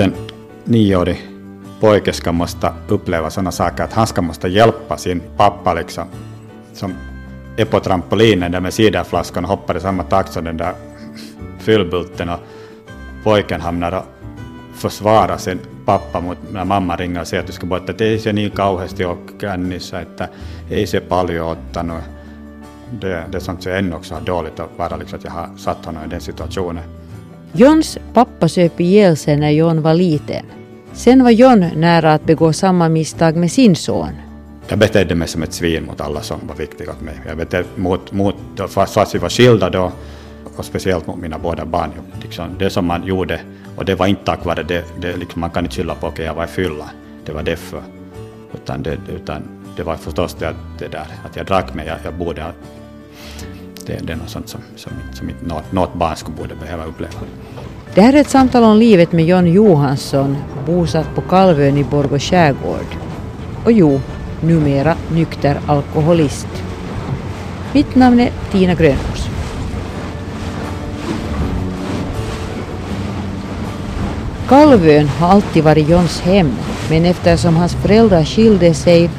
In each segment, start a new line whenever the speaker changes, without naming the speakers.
att en nioårig pojke ska måste uppleva sådana saker att han ska måste hjälpa sin pappa liksom, som är på trampolinen där med ciderflaskan och samma och och pappa när mamma ringer och säger att ei se niin kauheasti ole kännissä, että ei se paljon ottanut. Det, det är sånt som jag ännu också har dåligt att vara liksom, att jag har satt honom i den situationen.
Johns pappa söp ihjäl sig när John var liten. Sen var John nära att begå samma misstag med sin son.
Jag betedde mig som ett svin mot alla som var viktiga för mig. Jag betedde mot, mot fast, fast vi var skilda då, och speciellt mot mina båda barn. Liksom, det som man gjorde, och det var inte tack vare det, det liksom, man kan inte skylla på att okay, jag var i fylla, det var därför. Utan det, utan det var förstås det, det där att jag drack mig, jag, jag borde det, det är något sånt som, som, som inte något, något barn skulle borde behöva uppleva.
Det här är ett samtal om livet med John Johansson, bosatt på Kalvön i Borgå skärgård. Och jo, numera nykter alkoholist. Mitt namn är Tina Grönros. Kalvön har alltid varit Johns hem, men eftersom hans föräldrar skilde sig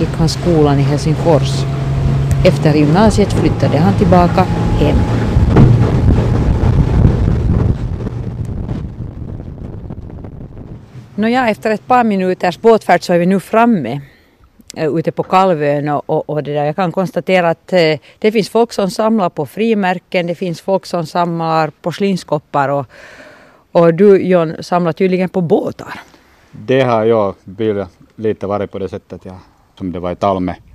gick han skolan i Helsingfors. Efter gymnasiet flyttade han tillbaka hem. Nåja, efter ett par minuters båtfärd så är vi nu framme eh, ute på Kalvön och, och, och, det där. jag kan konstatera att eh, det finns folk som samlar på frimärken, det finns folk som samlar porslinskoppar och, och du John samlar tydligen på båtar.
Det har jag lite varit på det sättet, ja, som det var i Talme med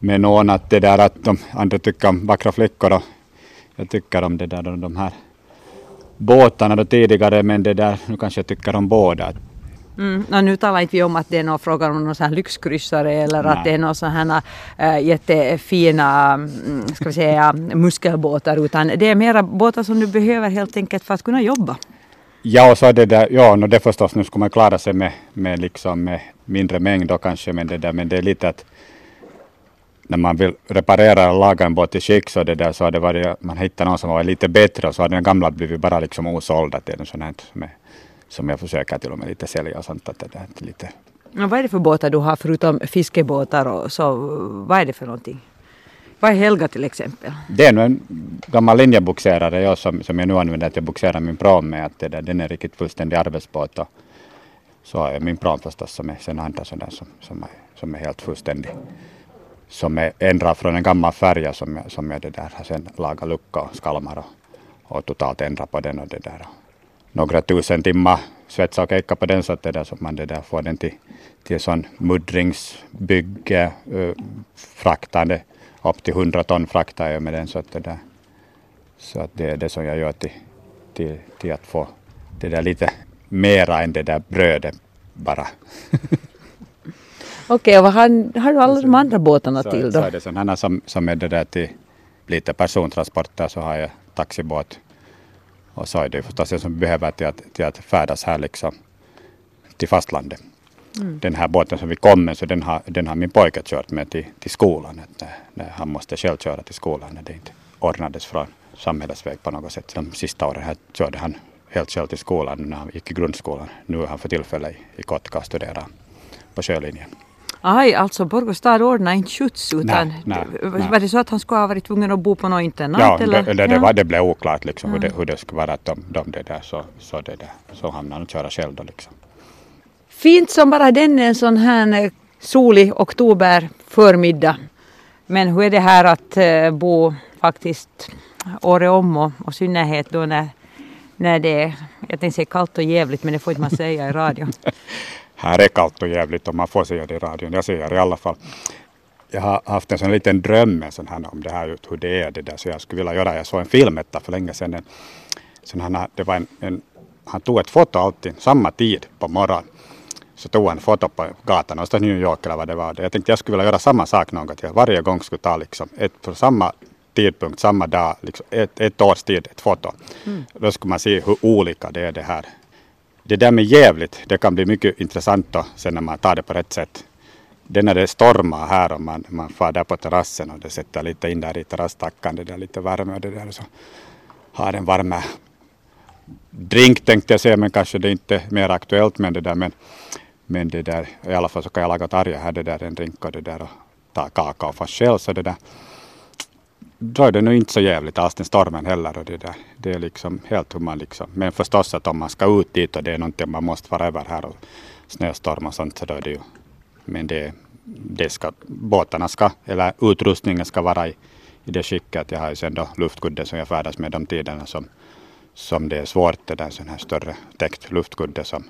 någon att det där att de andra tycker om vackra flickor och jag tycker om det där de här båtarna då tidigare men det där nu kanske jag tycker om båda.
Mm. No, nu talar inte vi om att det är någon fråga om någon sån lyxkryssare eller Nej. att det är någon sån här äh, jättefina mm, ska vi säga, muskelbåtar utan det är mera båtar som du behöver helt enkelt för att kunna jobba.
Ja, och så det där, ja, no, det förstås, nu ska man klara sig med, med, liksom, med mindre mängd då kanske, men det, där, men det är lite att när man vill reparera och laga en båt i skick så, det där, så har det varit, man hittar någon som var lite bättre och så har den gamla blivit bara liksom osåld. Det är sånt här som, är, som jag försöker till och med lite sälja och sånt. Att det där, lite.
Och vad är det för båtar du har förutom fiskebåtar och så? Vad är det för någonting? Vad är Helga till exempel?
Det är nog en gammal linjebuxerare jag, som, som jag nu använder att jag buxerar min prom med. Att det där, den är riktigt fullständig arbetsbåt. Och så har jag min prom förstås som är sen andra sådär som, som, är, som är helt fullständig som är ändrad från en gammal färja som, jag, som jag det där har sen lagat lucka och skalmar och, och totalt ändrat på den och det där. Några tusen timmar svetsa och kejka på den så att det där så man det där får den till, till sån muddringsbygge, uh, fraktande upp till 100 ton fraktar jag med den så att det där så att det är det som jag gör till, till, till att få det där lite mera än det där brödet bara.
Okej, och vad har, har du alla de andra båtarna
så,
till då?
Så är det sådana som, som är det där till lite persontransporter så har jag taxibåt. Och så är det förstås jag som behöver till att, till att färdas här liksom till fastlandet. Mm. Den här båten som vi kom med, så den har, den har min pojke kört med till, till skolan. När, när han måste själv köra till skolan när det inte ordnades från samhällets väg på något sätt. De sista åren här körde han helt själv till skolan när han gick i grundskolan. Nu är han för tillfället i, i Kotka och studerar på sjölinjen.
Aj, alltså Borgå stad ordnade inte skjuts utan
nej, nej,
nej. var det så att han skulle ha varit tvungen att bo på något internat?
Ja,
eller?
Det, det, det, var, det blev oklart liksom ja. hur, det, hur det skulle vara att de, de det där så, så, det där, så hamnade han och köra själv då liksom.
Fint som bara den en sån här eh, solig oktober förmiddag. Men hur är det här att uh, bo faktiskt året om och, och synnerhet då när, när det är, jag tänkte säga kallt och jävligt men det får inte man säga i radio.
här är kallt och jävligt om man får säga det i radion. Jag säger i alla fall. Jag har haft en sån liten dröm en sån här, om det här hur det är det där så jag skulle vilja göra. Jag såg en filmetta för länge sedan. En, sån här, det var en, en, han tog ett foto alltid samma tid på morgonen. Så tog han foto på gatan någonstans i New York eller vad det var. Jag tänkte jag skulle vilja göra samma sak något. Jag varje gång skulle ta liksom ett, på samma tidpunkt, samma dag, liksom ett, ett års tid, ett foto. Mm. Då skulle man se hur olika det är det här det där med jävligt, det kan bli mycket intressant då, sen när man tar det på rätt sätt. Det är när det stormar här och man, man far där på terrassen och det sätter lite in där i terrasstackan, det där lite värme och det där så har en värme drink tänkte jag säga, men kanske det är inte mer aktuellt men det där. Men, men det där, i alla fall så kan jag laga Tarja här, det där en drink och det där och ta kakao fast själv. Så det där, då är det nog inte så jävligt alls den stormen heller. Och det, där. det är liksom helt hur man liksom. Men förstås att om man ska ut dit och det är någonting man måste vara över här och snöstorm och sånt så då är det ju. Men det, det ska, båtarna ska, eller utrustningen ska vara i, i det skicket. Jag har ju sen då luftkudde som jag färdas med de tiderna som, som det är svårt. Det där sån här större täckt luftkudde som,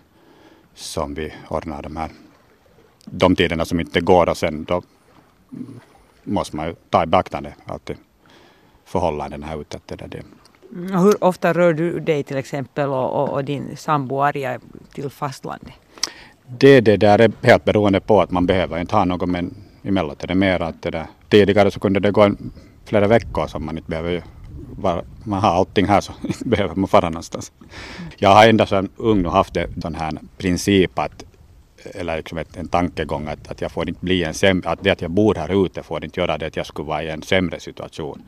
som vi ordnar de här de tiderna som inte går och sen då måste man ju ta i beaktande alltid förhållanden här ute. Det.
Mm, hur ofta rör du dig till exempel och, och, och din sambo Arja till fastlandet?
Det, det där är helt beroende på att man behöver inte ha något men emellanåt är det mer att det där, tidigare så kunde det gå en, flera veckor som man inte behöver var, man har allting här så behöver man fara någonstans. Jag har ända sedan ung haft en sån här princip att eller liksom ett, en tankegång att, att jag får inte bli en sämre, att det att jag bor här ute får inte göra det att jag skulle vara i en sämre situation.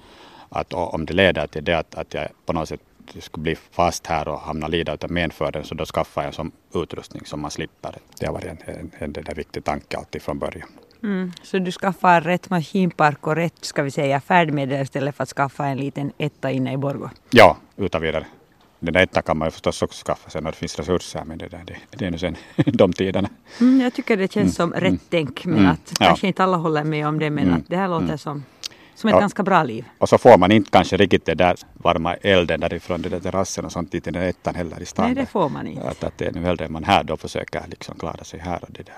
Att om det leder till det att, att jag på något sätt skulle bli fast här och hamna lida av menföden så då skaffar jag som utrustning som man slipper. Det har varit en, en, en, en viktig tanke alltid från början.
Mm, så du skaffar rätt maskinpark och rätt ska vi säga färdmedel istället för att skaffa en liten etta inne i Borgå?
Ja, utan vidare. Den där ettan kan man ju förstås också skaffa sig när det finns resurser, men det, där, det, det är nu sen de tiderna.
Mm, jag tycker det känns mm, som rätt mm, tänk, men mm, att ja. kanske inte alla håller med om det, men mm, att det här låter mm. som som ett ja. ganska bra liv.
Och så får man inte kanske riktigt det där varma elden därifrån den där terrassen och sånt i den ettan heller i stan.
Nej, det får man inte.
Att, att det är nu hellre man här då försöker liksom klara sig här och det där.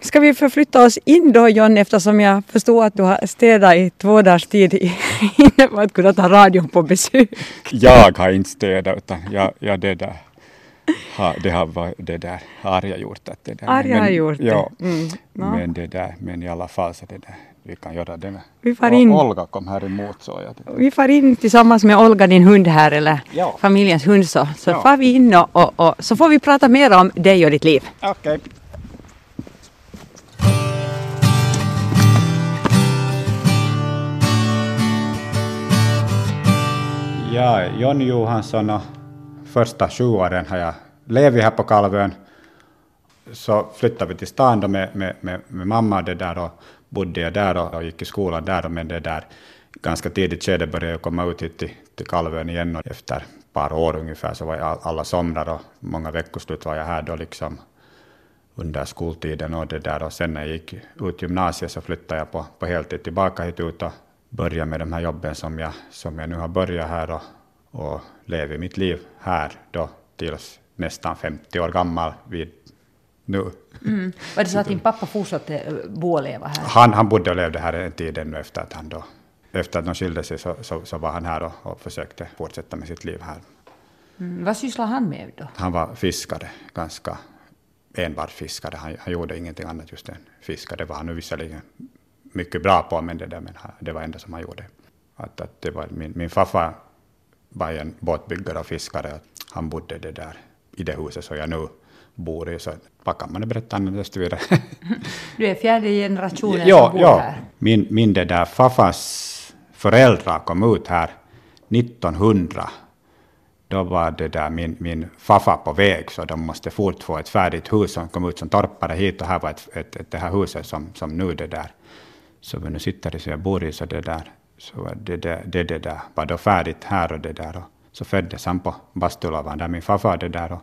Ska vi förflytta oss in då John eftersom jag förstår att du har städat i två dagars tid innan att kunna ta radion på besök?
Jag har inte städat utan jag, jag det där ha, det har varit det där Arja gjort. Att det där.
Arja har gjort
ja,
det? Mm,
no. men, det där, men i alla fall så det där, vi kan göra det med.
Vi far in.
Olga kom här emot så. Jag
vi far in tillsammans med Olga, din hund här, eller ja. familjens hund så. Så ja. far vi in och, och, och, så får vi prata mer om dig och ditt liv.
Okej. Okay. Ja, Jonny Johansson och första sju åren har jag levt här på Kalvön. Så flyttade vi till stan då med, med, med, med mamma det där och bodde jag där och, gick i skolan där. Men det där ganska tidigt skede började jag komma ut hit till, till Kalvön igen och efter ett par år ungefär så var jag alla somrar och många veckoslut var jag här då liksom under skoltiden och det där och sen när jag gick ut gymnasiet så flyttade jag på, på heltid tillbaka hit ut och började med de här jobben som jag, som jag nu har börjat här och, och lever mitt liv här då tills nästan 50 år gammal vid nu.
Mm. Var det så att din pappa fortsatte eh, bo och leva här?
Han, han bodde och levde här en tid ännu efter att han då efter att de skilde sig så, så, så var han här och, och, försökte fortsätta med sitt liv här.
Mm. Vad sysslade han med då?
Han var fiskare, ganska enbart fiskare. Han, han gjorde ingenting annat just än fiskare. Det var han nu visserligen mycket bra på, men det, där, men det var det enda som han gjorde. Att, att det var min, min farfar var en båtbyggare och fiskare. Han bodde det där i det huset som jag nu bor i, så vad kan man berätta desto vidare.
du är fjärde generationen ja, som bor ja. här?
Min, min det där farfars föräldrar kom ut här 1900. Då var det där min, min farfar på väg, så de måste fort få ett färdigt hus som kom ut som torpare hit, och här var ett, ett, ett, det här huset som, som nu det där, så vi nu sitter i, så jag bor i, så det där så det, det, det, det där var då färdigt här och det där. Och så föddes han på Bastulavan där min farfar det där. Och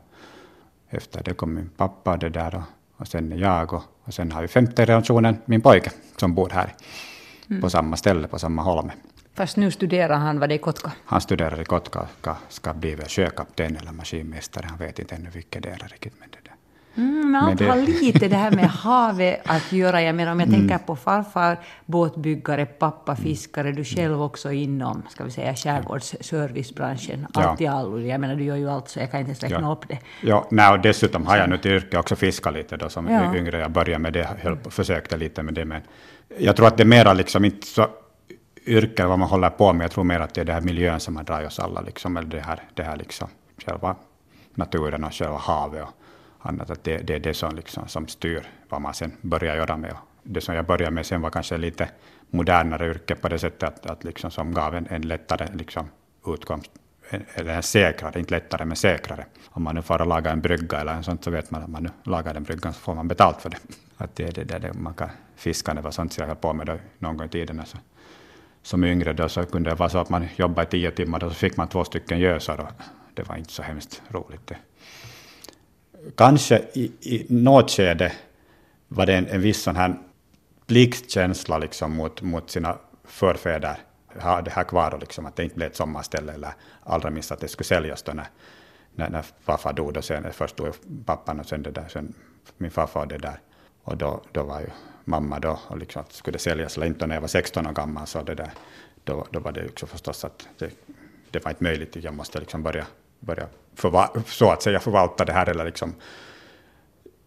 efter det kom min pappa det där och, och sen jag och, och sen har vi femte generationen min pojke som bor här mm. på samma ställe, på samma holme.
Fast nu studerar han, vad det i Kotka?
Han studerar i Kotka, ska, ska bli väl sjökapten eller maskinmästare, han vet inte ännu vilket det är riktigt. Men det
Mm, men allt det... har lite det här med havet att göra. Jag menar om jag mm. tänker på farfar, båtbyggare, pappa, fiskare, du själv också inom ska vi säga, skärgårdsservicebranschen. Allt ja. i allo. Jag menar du gör ju allt så jag kan inte ens räkna ja. upp det.
Ja, nej, och dessutom har jag nu till yrke också fiskat lite då som ja. yngre. Jag började med det, höll, försökte lite med det. Men jag tror att det är mera liksom inte så yrke vad man håller på med. Jag tror mer att det är den här miljön som har dragit oss alla. Liksom, eller det här, det här liksom, själva naturen och själva havet. Och, annat. Att det, det är det som, liksom, som styr vad man sen börjar göra med. Det som jag började med sen var kanske lite modernare yrke på det sättet att, att liksom, som gav en, en lättare liksom, utkomst eller säkrare, inte lättare men säkrare. Om man nu får laga en brygga eller en sånt så vet man att man nu lagar den bryggan så får man betalt för det. Att det det, det det man kan fiska, det var sånt jag höll på med då, någon gång i tiden. Alltså. Som yngre då så kunde det vara så att man jobbade i tio timmar och så fick man två stycken gösar och det var inte så hemskt roligt. Det. Kanske i, i något skede var det en, en viss sån här pliktkänsla liksom mot, mot sina förfäder ha det här kvar och liksom att det inte blev ett sommarställe eller allra minst att det skulle säljas då när, när, när farfar dog. Och sen, först dog pappan och sen, det där, sen min farfar det där. Och då, då var ju mamma då och liksom att skulle det säljas eller inte. när jag var 16 år gammal så det där, då, då var det också förstås att det, det var inte möjligt. Jag måste liksom börja, börja förva, så att säga förvalta det här eller liksom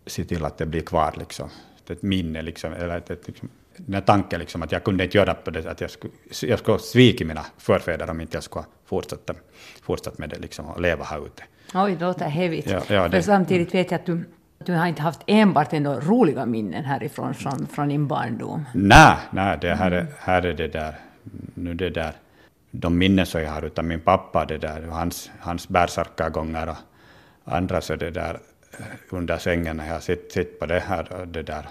se till att det blir kvar. Liksom. Ett minne, liksom, eller ett, ett, liksom, den här tanken liksom att jag kunde inte göra på det, att jag skulle, jag skulle svika mina förfäder om inte jag skulle fortsätta, fortsätta med det liksom, och leva här ute.
Oj, det låter heavigt. Ja, ja, För samtidigt vet jag att du, du har inte haft enbart ändå roliga minnen härifrån, från, från din barndom.
Nej, nej det här, är, här är det där, nu det där, de minnen som jag har utan min pappa, det där, hans, hans bärsärkagångar och andra så det där eh, under sängen när jag sitter på det här och det där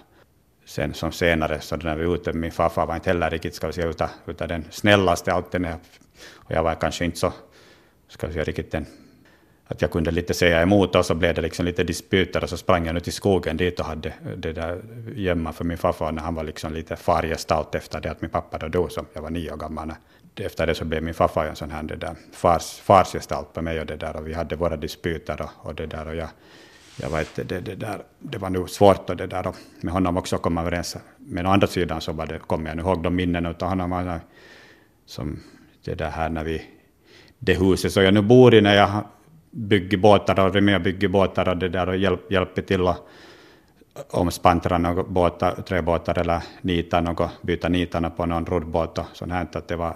sen som senare, så när vi var ute, min farfar var inte heller riktigt, ska vi säga, utan, utan den snällaste alltid, När jag, och jag var kanske inte så, ska vi säga, riktigt den, att jag kunde lite säga emot, och så blev det liksom lite disputer, och så sprang jag ut i skogen dit och hade det där gömma för min farfar när han var liksom lite fargestalt efter det att min pappa då dog, som jag var nio år gammal. Efter det så blev min farfar en sån här det där fars, farsgestalt på mig och det där, och vi hade våra disputer och, och det där, och jag jag vet, det, det, där, det var nog svårt och det där och med honom också komma överens. Men å andra sidan så var det, kommer jag nu ihåg de minnen av honom som det där här när vi, det huset som jag nu bor i när jag bygger båtar och är med och bygger båtar och det där och hjälp, hjälper till att omspantra några båtar, tre båtar eller nita något, byta nitarna på någon roddbåt och sånt här. Att det var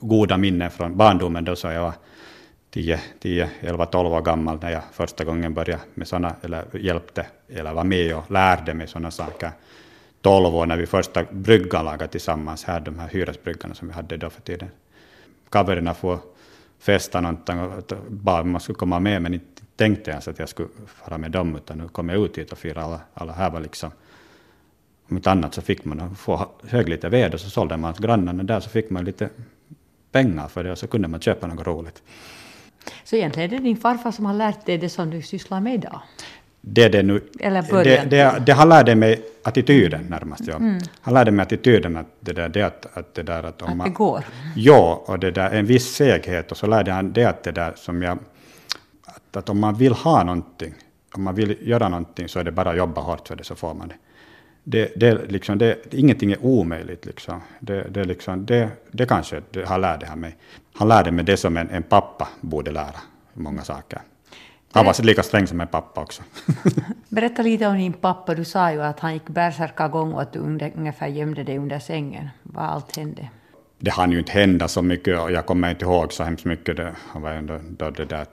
goda minnen från barndomen då så jag var 10, 10, 11, 12 år gammal när jag första gången började med sådana, eller hjälpte, eller var med och lärde mig sådana saker. 12 år när vi första bryggan lagade tillsammans här, de här hyresbryggarna som vi hade då för tiden. Kaverna får festa någonting och bara man skulle komma med, men inte tänkte ens att jag skulle fara med dem, utan nu kom jag ut hit och firade alla, alla här var liksom om inte annat så fick man få hög lite ved och så sålde man till grannarna där så fick man lite pengar för det och så kunde man köpa något roligt.
Så egentligen är det din farfar som har lärt dig det som du sysslar med idag?
Det det nu. Det, det, det har lärt mig attityden närmast. Ja. Mm. Han lärde mig attityden att det där, det att, att det där att
om att det går?
Ja, och det där en viss seghet och så lärde han det att det där som jag, att, att om man vill ha någonting, om man vill göra någonting så är det bara att jobba hårt för det så får man det det, det, liksom, det, ingenting är omöjligt. Liksom. Det, det, liksom, det, det kanske det han lärde han mig. Han lärde mig det som en, en pappa borde lära, många saker. Han var lika sträng som en pappa också.
Berätta lite om din pappa. Du sa ju att han gick bärsärkagång och att du ungefär gömde dig under sängen. Vad allt hände?
Det hann ju inte hända så mycket och jag kommer inte ihåg så hemskt mycket. Det, var ändå då det där,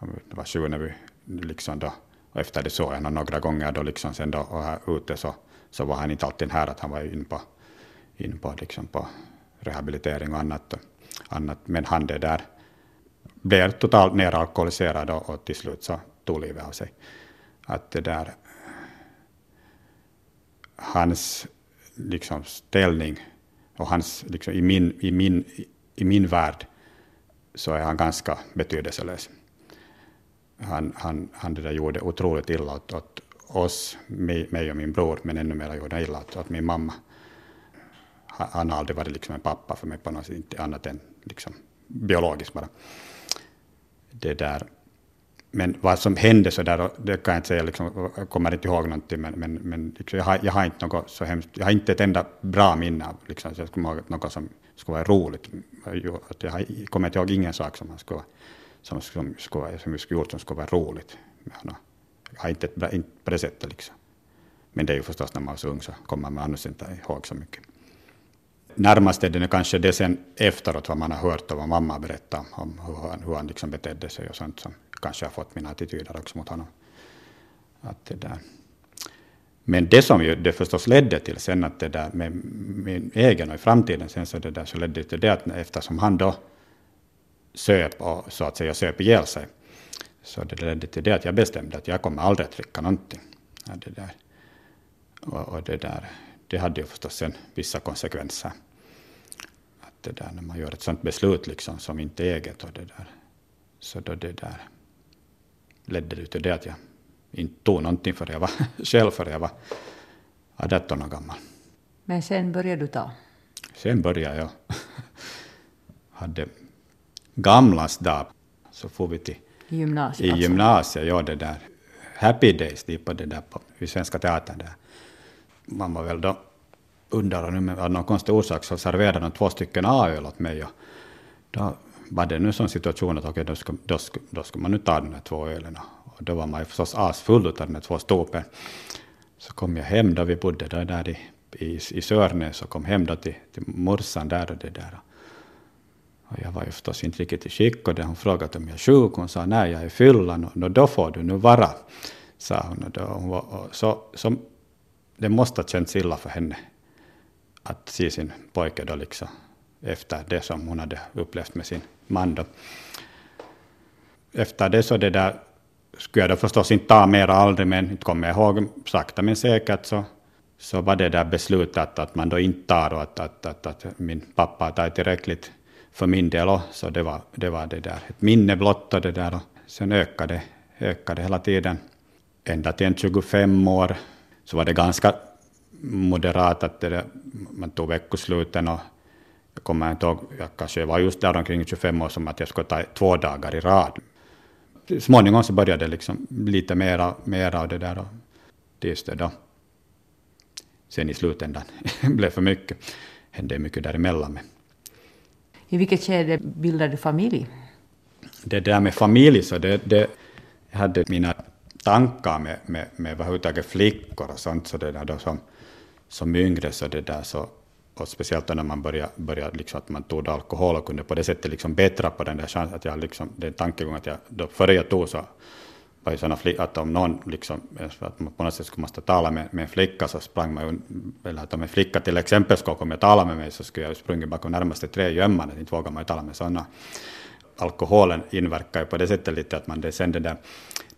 det var 20 när vi liksom då, och efter det såg jag honom några gånger då liksom sen då och här ute så så var han inte alltid här, att han var inne på, in på, liksom på rehabilitering och annat, annat. Men han det där blev totalt neralkoholiserad och, och till slut så tog livet av sig. Att det där, hans liksom ställning och hans, liksom, i, min, i, min, i min värld så är han ganska betydelselös. Han, han, han det där gjorde otroligt illa åt, åt, oss, mig och min bror, men ännu mer gjorde illa åt, åt min mamma. Han har aldrig varit liksom en pappa för mig på något sätt, inte annat än liksom biologiskt bara. Det där. Men vad som hände så där, det kan jag inte säga, liksom, jag kommer inte ihåg någonting, men, men, men liksom, jag, har, jag har inte något så hemskt, jag har inte ett enda bra minne av, liksom, så jag skulle ihåg något som skulle vara roligt. Jag, har, kommer inte ihåg ingen sak som, skulle, som, som, skulle, som vi skulle gjort som skulle vara roligt med honom har inte, ett, inte på det sättet liksom. Men det är ju förstås när man är så ung så kommer man annars inte ihåg så mycket. Närmast är det kanske det sen efteråt vad man har hört och vad mamma berättar om hur han, hur han liksom betedde sig och sånt som kanske har fått mina attityder också mot honom. Att det där. Men det som ju det förstås ledde till sen att det där med min egen och i framtiden sen så, det där, så ledde det till det att eftersom han då söp och så att säga söp ihjäl sig. Så det ledde till det att jag bestämde att jag kommer aldrig att dricka någonting. Ja, det där. Och, och, det, där, det hade ju förstås sen vissa konsekvenser. Det där, när man gör ett sådant beslut liksom, som inte är eget. Och det där, så då det där ledde det till det att jag inte tog någonting för jag var själv för jag var 18 år gammal.
Men sen började du ta?
Sen började jag. hade gamlas dag så får vi till
I gymnasiet?
i
alltså.
gymnasiet, ja det där Happy Days, de på det där på, i Svenska Teatern där. Man var väl då under nu med av någon konstig orsak så serverade de två stycken A-öl åt mig och då var det nu sån situation att okej, då, ska, då, ska, då ska man nu ta de här två ölen och då var man ju förstås asfull av de här två stopen. Så kom jag hem då vi bodde där, där i, i, i Sörnäs och kom hem då till, till morsan där och det där. Och jag var ju förstås inte riktigt i skick och det hon frågade om jag är sjuk. Hon sa nej, jag är fyllan och då får du nu vara, sa hon. Och då, hon var, och så, så, det måste ha känts illa för henne att se sin pojke då liksom efter det som hon hade upplevt med sin man då. Efter det så det där skulle jag då förstås inte ta mer aldrig, men inte kommer jag ihåg sakta men säkert så, så var det där beslutet att man då inte tar och att, att, att, att min pappa tar tillräckligt för min del också, så det var, det var det där ett minne blott och det där och sen ökade, ökade hela tiden. Ända till en 25 år så var det ganska moderat att det man tog veckosluten och jag kommer inte ihåg, jag kanske var just där omkring 25 år som att jag skulle ta två dagar i rad. Småningom så började det liksom lite mera, mera av det där och tills det då sen i slutändan blev för mycket. hände mycket däremellan. Men
I vilket skede bildade du familj?
det där med familj, så det, det jag hade mina tankar med, med, med överhuvudtaget flickor och sånt, så det där då som, som yngre, så det där så, och speciellt när man började, började liksom att man tog alkohol och kunde på det sättet liksom bättra på den där chansen, att jag liksom, den tankegången att jag, då före jag tog så var ju sådana flickor, att om någon liksom, att man på något sätt skulle måste tala med, med en flicka så sprang man ju, eller att om en flicka till exempel skulle komma och tala med mig så skulle jag ju sprungit bakom närmaste trädgömman, inte vågar man ju tala med sådana alkoholen inverkar ju på det sättet lite att man det sen det där,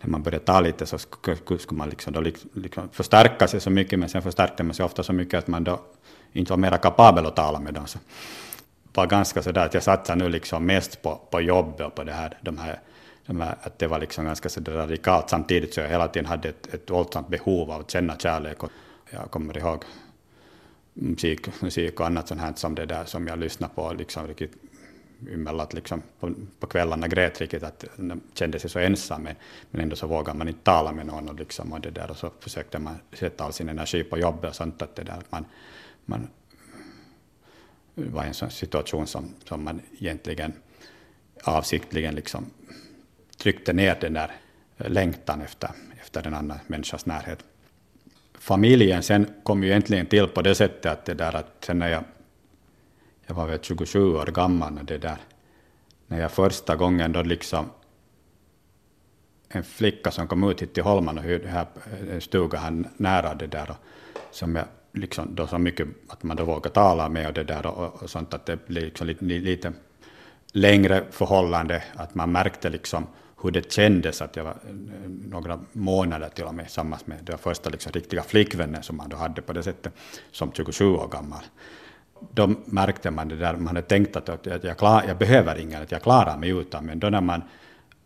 när man började ta lite så skulle man liksom då liksom förstärka sig så mycket, men sen förstärkte man sig ofta så mycket att man då inte var mera kapabel att tala med dem. Så var ganska så där att jag satsar nu liksom mest på, på jobbet och på det här, de här, de här, att det var liksom ganska så radikalt samtidigt så jag hela tiden hade ett, ett våldsamt behov av att känna kärlek. Och jag kommer ihåg musik, musik och annat sånt här som det där som jag lyssnade på liksom riktigt emellan att liksom på, på kvällarna grät riktigt att kände sig så ensam men, men ändå så vågade man inte tala med någon och, liksom, och det där och så försökte man sätta all sin energi på jobbet och sånt att det där att man, man var i en sån situation som, som man egentligen avsiktligen liksom tryckte ner den där längtan efter, efter den andra människans närhet. Familjen sen kom ju egentligen till på det sättet att det där att sen när jag jag var väl 27 år gammal när det där, när jag första gången då liksom en flicka som kom ut hit till Holman och hyrde här, eh, en stuga här nära det där, och, som jag liksom då så mycket att man då vågar tala med och det där och, och sånt att det blir liksom lite, lite längre förhållande, att man märkte liksom hur det kändes att jag var eh, några månader till och med tillsammans med den första liksom riktiga flickvännen som man då hade på det sättet som 27 år gammal då märkte man det där, man hade tänkt att, att jag, klar, jag behöver ingen, att jag klarar mig utan, men då när man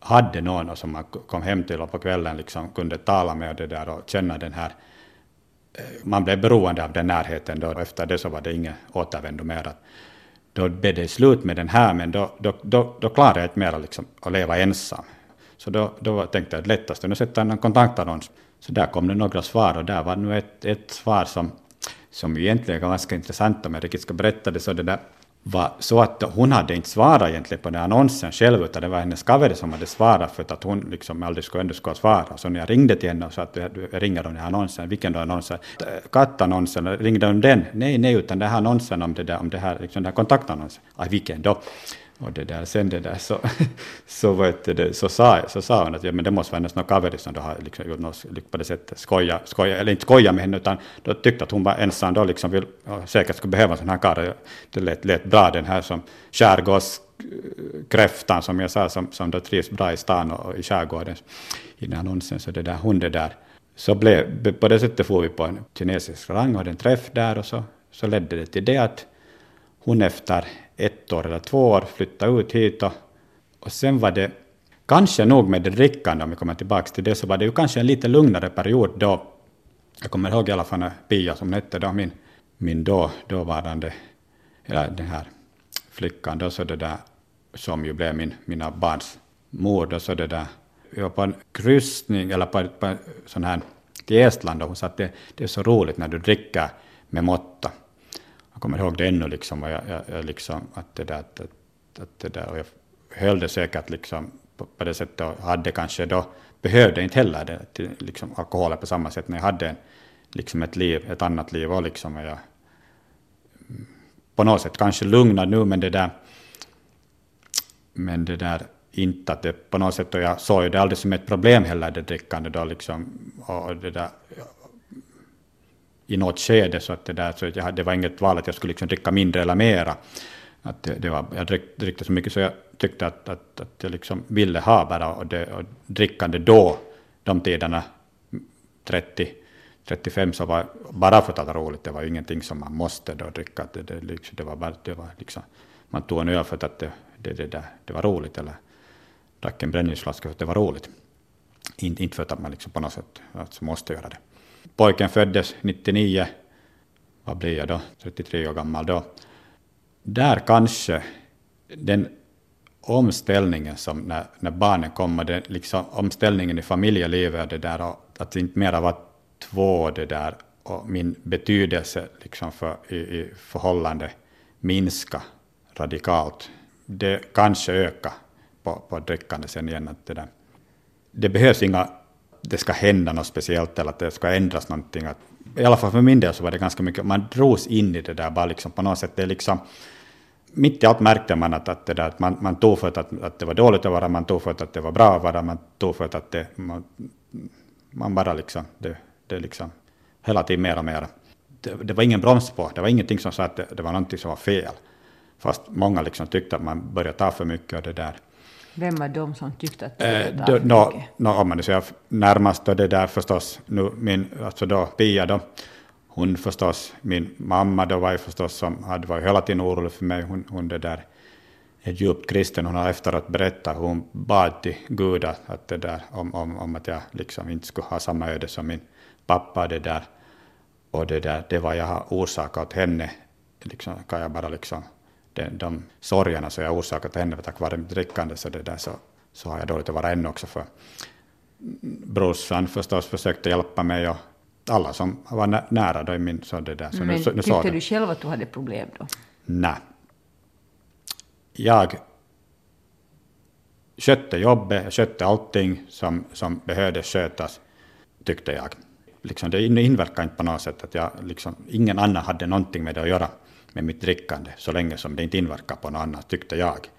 hade någon som man kom hem till och på kvällen liksom kunde tala med och det där och känna den här, eh, man blev beroende av den närheten då, och efter det så var det ingen återvändo mer. Då blev det slut med den här, men då, då, då, då klarade jag inte mer liksom, att leva ensam. Så då, då tänkte jag att lättast är att sätta en kontaktannons. Så där kom det några svar och där var nu ett, ett svar som som egentligen är ganska intressant om jag riktigt ska berätta det, så det där var så att hon hade inte svarat egentligen på den annonsen själv, utan det var hennes kaveri som hade svarat för att hon liksom aldrig skulle ändå skulle svara. Så när jag ringde till henne och sa att jag ringer om den här annonsen, vilken då annonsen? Kattannonsen, ringde hon den? Nej, nej, utan den här annonsen om det där, om det här, liksom den här kontaktannonsen. Ah, vilken då? Och det där, sen det där så, så, vet det, så, sa, så sa hon att ja, men det måste vara hennes någon kaveri som då har liksom gjort något liksom på det sättet, skoja, skoja, eller inte skoja med henne, utan då tyckte att hon var ensam då liksom vill, säkert skulle behöva en sån här karl. Det lät, lät bra den här som skärgårdskräftan som jag sa, som, som då trivs bra i stan och i skärgården, i den annonsen, så det där, hon det där. Så blev, på det sättet får vi på en kinesisk restaurang och hade en träff där och så, så ledde det till det att hon efter ett år eller två år flyttade ut hit och, och sen var det kanske nog med det drickande, om vi kommer tillbaka till det, så var det ju kanske en lite lugnare period då. Jag kommer ihåg i alla fall när Pia, som hette då, min, min då, dåvarande, eller den här flickan då, så det där, som ju blev min, mina barns mor, då, så det där, jag var på en kryssning, eller på, på en sån här, till Estland, och hon sa att det, det är så roligt när du dricker med måtta. Kommer ihåg det ännu, liksom, och jag, jag, jag liksom, att det där, att, att, det där, och jag höll det säkert liksom på, på det sättet och hade kanske då, behövde inte heller det, till, liksom, alkoholen på samma sätt men jag hade en, liksom ett liv, ett annat liv och liksom, och jag, mm, på något sätt kanske lugnad nu, men det där, men det där inte att det på något sätt, och jag såg ju det aldrig som ett problem heller, det drickande då liksom, och det där, i något skede, så att det där, så jag, det var inget val att jag skulle liksom dricka mindre eller mera. Att det, det var, jag drick, drickte så mycket så jag tyckte att, att, att jag liksom ville ha bara, och, det, och drickande då, de tiderna, 30, 35 så var bara för att det var roligt, det var ingenting som man måste då dricka, det, det, liksom, det var bara, det var liksom, man tog en öl för att det, det, det, det, det var roligt, eller drack en brännvinsflaska för att det var roligt. In, inte för att man liksom på något sätt alltså måste göra det. Pojken föddes 99, vad blir jag då, 33 år gammal då. Där kanske den omställningen som när, när barnen kommer, det, liksom omställningen i familjelivet, det där, att det inte mera var två det där, och min betydelse liksom för, i, i förhållande minska radikalt. Det kanske ökar på, på drickande sen igen. Att det, där. det behövs inga, det ska hända något speciellt eller att det ska ändras någonting. Att, I alla fall för min del så var det ganska mycket, man drogs in i det där bara liksom på något sätt. Det är liksom, mitt i allt märkte man att, att, det där, att man, man tog för att, att det var dåligt att vara, man tog för att det var bra att vara, man tog för att det, man, man bara liksom, det, det liksom hela tiden mer och mer. Det, det, var ingen broms på, det var ingenting som sa att det, det var någonting som var fel. Fast många liksom tyckte att man började ta för mycket av det där.
Vem var de som tyckte att
det var eh, no, no, Om man säger närmast då det där förstås, nu min, alltså då Pia då, hon förstås, min mamma då var ju förstås som hade varit hela tiden orolig för mig, hon, hon det där är djupt kristen, hon har efteråt berättat hur hon bad till Gud att det där, om, om, om att jag liksom inte skulle ha samma öde som min pappa det där. Och det där, det var jag har orsakat åt henne, liksom, kan jag bara liksom de, de sorgerna som jag orsakat henne tack vare mitt drickande så, det där, så, så har jag dåligt att vara ännu också för brorsan förstås försökte hjälpa mig och alla som var nära då i min... Så det där, så
Men nu, så, nu tyckte du själv att du hade problem då?
Nej. Jag skötte jobbet, jag skötte allting som, som behövde skötas, tyckte jag. Liksom det inverkade inte på något sätt att jag, liksom, ingen annan hade någonting med det att göra med mitt drickande, så länge som det inte inverkar på något annat, tyckte jag.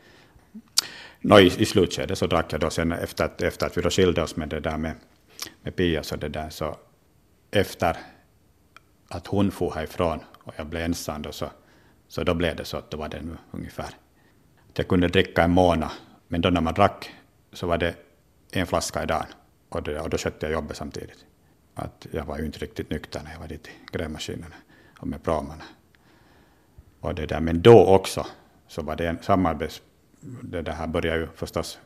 Nå, i, I slutskedet så drack jag då sen efter att, efter att vi då skilde oss med det där med, med Pia, så det där så efter att hon for härifrån och jag blev ensam då så, så då blev det så att då var det nu ungefär. Att jag kunde dricka en månad, men då när man drack så var det en flaska i dagen och, det, och då skötte jag jobbet samtidigt. Att jag var ju inte riktigt nykter när jag var dit i grävmaskinerna och med pramarna. Och det där. Men då också så var det en samarbets... Det där här började ju förstås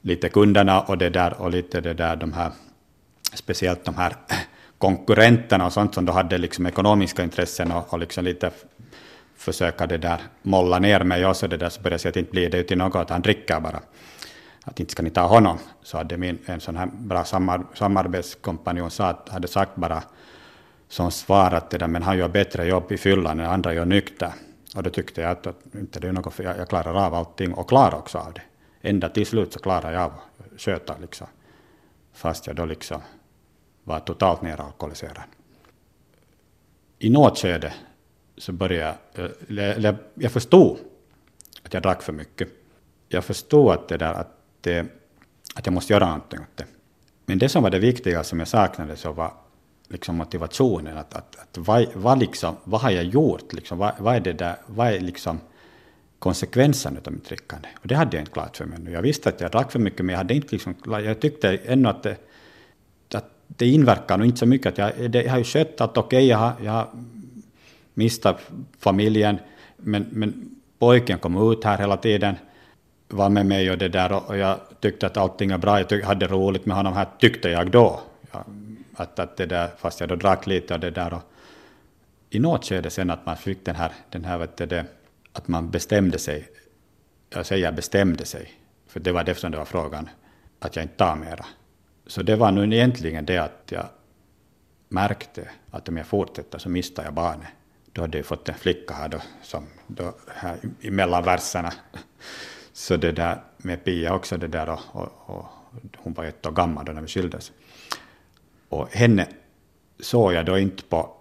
lite kunderna och det där och lite det där de här speciellt de här konkurrenterna och sånt som då hade liksom ekonomiska intressen och, och liksom lite försöka det där molla ner mig och så det där så började jag säga att inte blir det till något att han dricker bara. Att inte ska ni ta honom. Så hade min en sån här bra samar, samarbetskompanjon sa, hade sagt bara som svar att det där, men han gör bättre jobb i fyllan än andra gör nykter. Och då tyckte jag att, att inte det är något, jag, jag klarar av allting och klarar också av det. Ända till slut så klarar jag av att sköta liksom. Fast jag då liksom var totalt neralkoholiserad. I något skede så började jag, eller jag förstod att jag drack för mycket. Jag förstod att det där att, det, att jag måste göra någonting åt det. Men det som var det viktiga som jag saknade så var liksom motivationen. Att, att, att vad, vad, liksom, vad har jag gjort? Liksom, vad, vad är det där? Vad är liksom konsekvensen av mitt drickande. Och det hade jag inte klart för mig. Jag visste att jag drack för mycket, men jag hade inte liksom, jag tyckte ännu att det, att det inverkar nog inte så mycket. Att jag, det, jag har ju skött att okej, okay, jag, har, jag har mistat familjen, men, men pojken kom ut här hela tiden, var med mig och det där och jag tyckte att allting var bra, jag hade roligt med honom här, tyckte jag då. Jag att, att det där, fast jag då drack lite och det där. Och I något skede sen att man fick den här, den här vet du, det, att man bestämde sig, jag säger bestämde sig, för det var det som det var frågan, att jag inte tar mera. Så det var nu egentligen det att jag märkte att om jag fortsätter så mister jag barnet. Då hade jag fått en flicka här då, som då, här emellan verserna. Så det där med Pia också det där och, och, och hon var ett år gammal då när vi skildes. Och henne såg jag då inte på,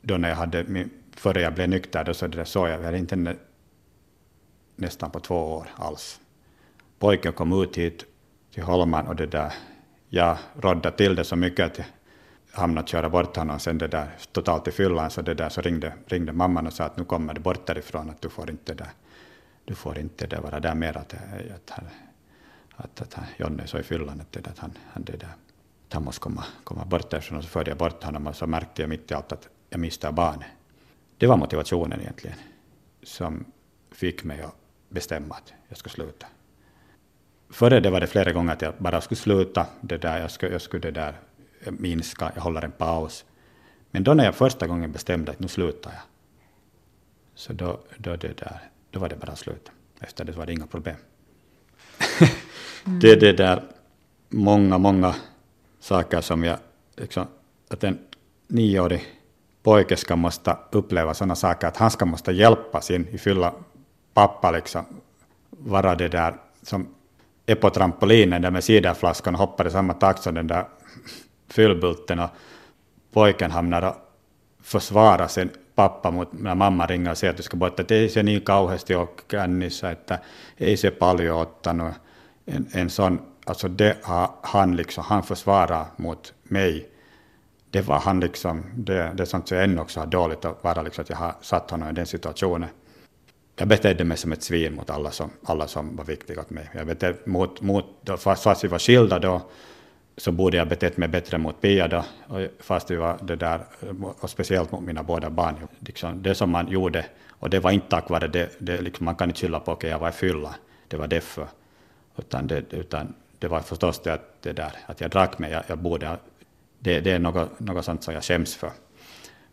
då när jag hade min före jag blev nykter, då så det såg jag, jag hade inte henne nästan på två år alls. Pojken kom ut hit till Holman och det där, jag rådde till det så mycket att jag hamnade att köra bort honom sen det där totalt i fyllan, så det där så ringde, ringde mamman och sa att nu kommer det bort därifrån, att du får inte där, du får inte där vara där mer, att, att, att, att, att Jonny är så i fyllan att, att han, han, det där, han måste komma, komma bort därifrån, och så förde jag bort honom och så märkte jag mitt i allt att jag missade barnet. Det var motivationen egentligen som fick mig att bestämma att jag skulle sluta. Före det var det flera gånger att jag bara skulle sluta, det där, jag skulle, jag skulle det där minska, jag håller en paus. Men då när jag första gången bestämde att nu slutar jag, så då, då, det där, då var det bara att sluta. Efter det var det inga problem. mm. Det är det där många, många saker som jag, liksom, att en nioårig pojke ska måste uppleva sådana saker, att han ska måste hjälpa sin fylla pappa liksom, vara det där som är på trampolinen där med ciderflaskan och hoppar i samma takt som den där fyllbulten och pojken hamnar och försvarar sin pappa mot när mamma ringer och säger att du ska bort, att ei se niin kauheasti ole kännissä, että ei se paljon ottanut. En, en sån, alltså det han liksom, han försvarar mot mig det var han liksom, det, det är sånt som jag ännu också har dåligt att vara, liksom, att jag har satt honom i den situationen. Jag betedde mig som ett svin mot alla som, alla som var viktiga åt mig. Jag betedde, mot, mot, då, fast, fast vi var skilda då, så borde jag betett mig bättre mot Pia då, och fast vi var det där, och speciellt mot mina båda barn. Liksom, det som man gjorde, och det var inte tack vare det, det liksom, man kan inte skylla på att okay, jag var i fylla, det var därför. Utan det, utan det var förstås det att, det där, att jag drack men jag, jag borde det, det är något, något sånt som jag skäms för.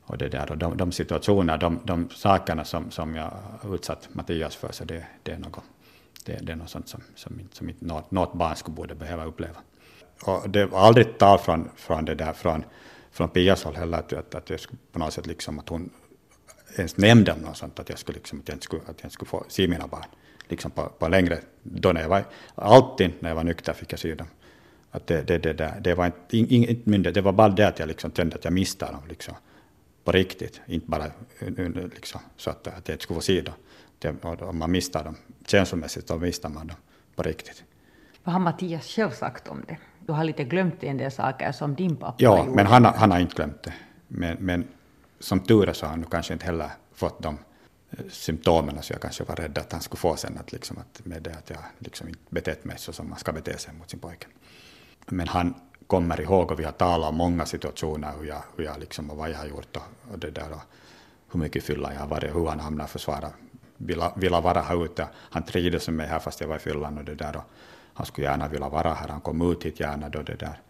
Och, det där, och de, de situationer, de, de sakerna som, som jag utsatt Mattias för, så det, det, är, något, det, det är något sånt som, som, som inte något, något barn skulle borde behöva uppleva. Och det var aldrig tal från, från det där, från, från Pias håll heller, att, att, att jag skulle på något sätt liksom, att hon ens nämnde om något sånt, att jag skulle, liksom, att jag inte skulle, att jag inte skulle få se mina barn liksom på, på längre, då när jag var, alltid när jag var nykter fick jag se dem. Att det, det, det, där, det var inte, inte myndighet, det var bara det att jag liksom kände att jag mistade dem liksom, på riktigt. Inte bara liksom, så att, att jag inte skulle dem. Det, om man mistar dem känslomässigt, då mistar man dem på riktigt.
Vad har Mattias själv sagt om det? Du har lite glömt en del saker som din pappa
Ja,
gjorde.
men han, han har inte glömt det. Men, men som tur är så har han kanske inte heller fått de eh, symptomen så jag kanske var rädd att han skulle få sen att, liksom, att med det att jag liksom inte betett mig så som man ska bete sig mot sin pojke. Men han kommer ihåg och vi har talat om många situationer hur jag, hur jag liksom, och vad jag har gjort och, och det där och hur mycket fylla jag har varit, hur han hamnar försvara, vilja, vilja vara här ute. Han trivdes med mig här fast jag var i fyllan och det där och han skulle gärna vilja vara här, han kom ut hit gärna då det där.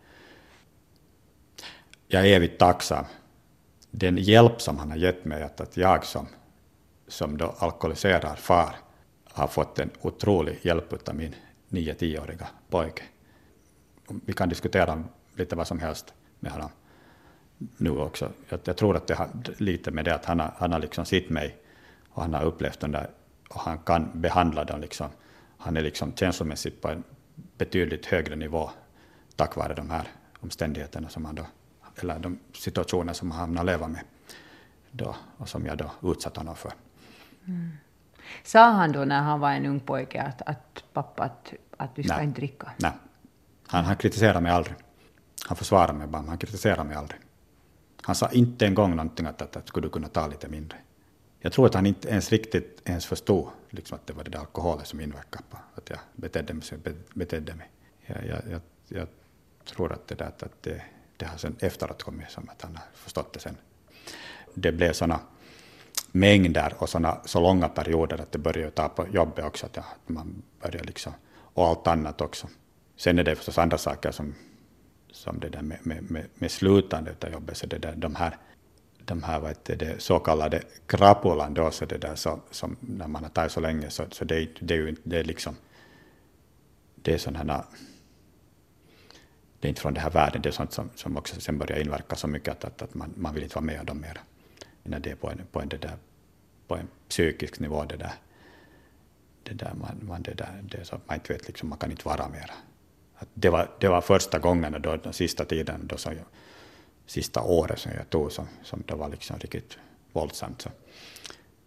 Jag är evigt tacksam. Den hjälp som han har gett mig, att, att jag som, som då alkoholiserad far har fått en otrolig hjälp av min 9-10-åriga pojke vi kan diskutera lite vad som helst med honom nu också. Jag, jag tror att det har lite med det att han har, han har liksom sett mig och han har upplevt den där och han kan behandla den liksom. Han är liksom känslomässigt på en betydligt högre nivå tack vare de här omständigheterna som han då, eller de situationer som han har leva med då, och som jag då utsatt honom för.
Mm. Sa han då när han var en ung pojke att, att pappa, att, att du ska
Nej.
inte dricka?
Nej, han, han kritiserade mig aldrig. Han försvarade mig bara, men han kritiserade mig aldrig. Han sa inte en gång någonting att, att, att skulle du kunna ta lite mindre. Jag tror att han inte ens riktigt ens förstod liksom, att det var det där alkoholen som inverkade på att jag betedde mig. Betedde mig. Jag, jag, jag, jag tror att det, där, att det, det har sen efteråt kommit som att han har förstått det sen. Det blev sådana mängder och såna, så långa perioder att det börjar ta på jobbet också, att, ja, att man börjar liksom, och allt annat också. Sen är det förstås andra saker som, som det där med, med, med, med slutandet av jobbet, så det där, de här, de här vad heter det, så kallade krapulan då, så det där så, som när man har tagit så länge, så, så det, det är ju det är liksom, det är sådana det är inte från den här världen, det är sånt som, som också sen börjar inverka så mycket att, att, att man, man vill inte vara med om dem mer. När det är på en, på en, det där, på en psykisk nivå, det där, det där, man, man, det där, det så att man inte vet, liksom, man kan inte vara mer. Att det, var, det var första gången, då, den sista tiden, då som jag, sista året som jag tog, som, som det var liksom riktigt våldsamt. Så,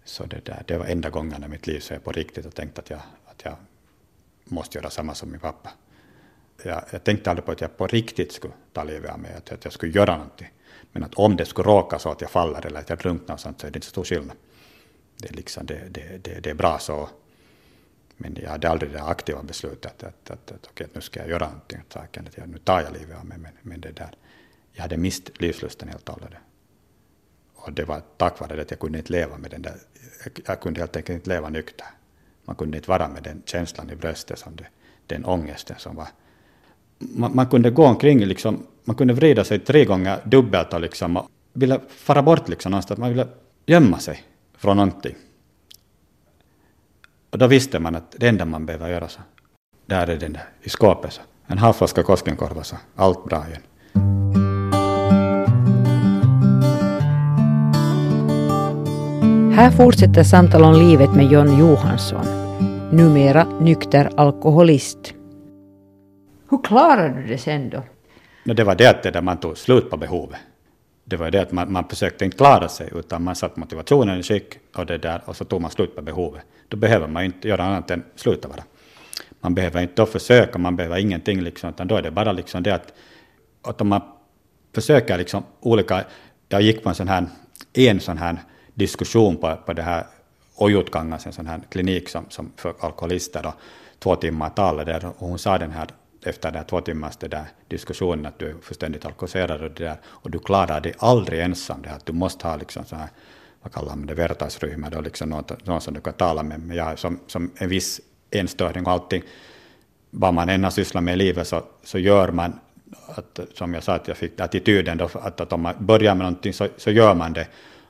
så det, där, det var enda gången i mitt liv som jag på riktigt och tänkte att jag, att jag måste göra samma som min pappa jag, jag tänkte aldrig på att jag på riktigt skulle ta livet av mig, att, att jag skulle göra någonting. Men att om det skulle råka så att jag faller eller att jag drunknar och sånt, så är det inte så stor skillnad. Det är, liksom, det, det, det, det är bra så. Men jag hade aldrig det aktiva beslutet att, att, att, att, okej, nu ska jag göra någonting åt saken, att jag, nu tar jag livet av mig. Men, men det där, jag hade mist livslusten helt och hållet. Och det var tack vare det att jag kunde inte leva med den där, jag, jag kunde helt enkelt inte leva nykter. Man kunde inte vara med den känslan i bröstet, som det, den ångesten som var man, man, kunde gå omkring, liksom, man kunde vrida sig tre gånger dubbelt och liksom, ville fara bort liksom någonstans, man ville gömma sig från någonting. Och då visste man att det enda man behöver göra så, där är den där i skåpet så, en halv flaska Koskenkorva så, allt bra igen.
Här fortsätter samtal om livet med John Johansson, numera nykter alkoholist. Hur klarade du det sen då?
No, det var det att det där man tog slut på behovet. Det var det att man, man försökte inte klara sig, utan man satte motivationen i skick och, det där, och så tog man slut på behovet. Då behöver man inte göra annat än sluta vara. Man behöver inte då försöka, man behöver ingenting, liksom, utan då är det bara liksom det att, att om man försöker liksom olika... Jag gick på en sån här, en sån här diskussion på, på det här Ojutkangas, en sån här klinik som, som för alkoholister, då, två timmar talade där, och hon sa den här efter den två timmars det där diskussionen att du är fullständigt alkoholiserad och det där, och du klarar dig aldrig ensam, det att du måste ha liksom så här, vad kallar man det, vertaisryhmä, då liksom någon, någon som du kan tala med, men jag som, som en viss enstöring och allting, vad man än har sysslat med i livet så, så gör man, att, som jag sa, att jag fick attityden då, att, att om man börjar med någonting så, så gör man det,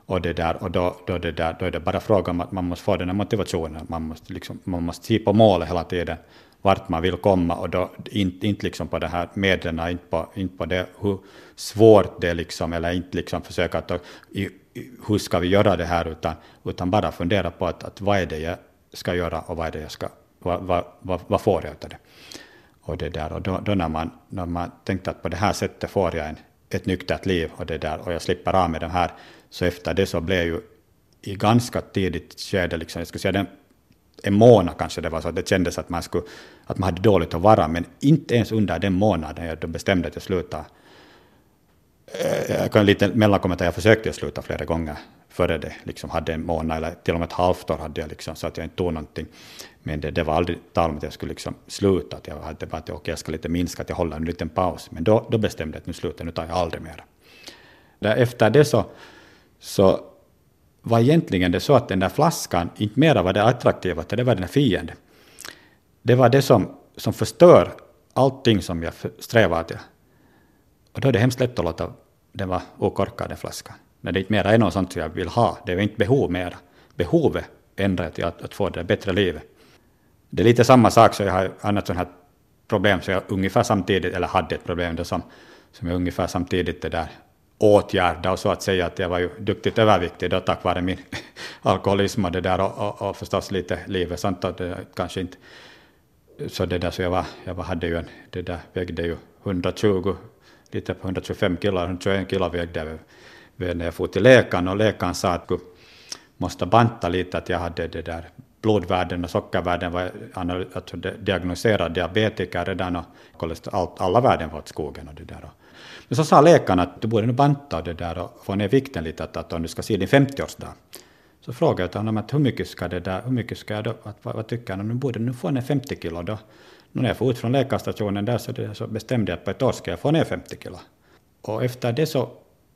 och, det där, och då, då, det där, då är det bara fråga om att man måste få den här motivationen, man måste, liksom, man måste se på målet hela tiden, vart man vill komma och då inte, inte liksom på det här medlen, inte på, inte på det hur svårt det är liksom, eller inte liksom försöka att hur ska vi göra det här, utan, utan bara fundera på att, att vad är det jag ska göra och vad är det jag ska, vad, vad, vad, vad får jag av det? Och, det där, och då, då, när, man, när man tänkte att på det här sättet får jag en, ett nyktert liv och, det där, och jag slipper av med det här, så efter det så blev ju i ganska tidigt skede, liksom, jag skulle säga den en månad kanske det var så att det kändes att man, skulle, att man hade dåligt att vara, men inte ens under den månaden jag bestämde att jag slutade. Eh, jag kan lite mellankommentera, jag försökte sluta flera gånger före det, liksom hade en månad eller till och med ett halvt år hade jag liksom, så att jag inte tog någonting. Men det, det var aldrig tal om att jag skulle liksom sluta, att jag hade bara att okay, jag ska lite minska, att jag håller en liten paus. Men då, då bestämde jag att nu slutar nu tar jag aldrig mer. Efter det så, så var egentligen det så att den där flaskan inte mera var det attraktiva, utan det var den fienden. Det var det som, som förstör allting som jag strävar till. Och då är det hemskt lätt att låta den vara okorkad, den flaskan. När det inte mera är något sånt som jag vill ha, det är inte behov mera. Behovet ändrar till att, att få det bättre livet. Det är lite samma sak, så jag har annat sånt här problem, så jag ungefär samtidigt, eller hade ett problem då som, som jag ungefär samtidigt det där åtgärda och så att säga att jag var ju duktigt överviktig då tack vare min alkoholism och det där och, och, och förstås lite livet sånt att det kanske inte så det där så jag var, jag var, hade ju en, det där vägde ju 120, lite på 125 kilo, 121 kilo vägde jag när jag for till läkaren och läkaren sa att jag måste banta lite att jag hade det där blodvärden och sockervärden var han alltså diagnoserad diabetiker redan och alla värden var åt skogen och det där. Men så sa läkaren att du borde nu banta det där och få ner vikten lite, att, att om du ska se din 50-årsdag, Så frågade jag honom att hur mycket ska det där, hur mycket ska jag då, att, vad, vad tycker han? Nu borde nu få ner 50 kilo då. När jag får ut från läkarstationen där så, det, så bestämde jag att på ett år ska jag få ner 50 kilo. Och efter det så,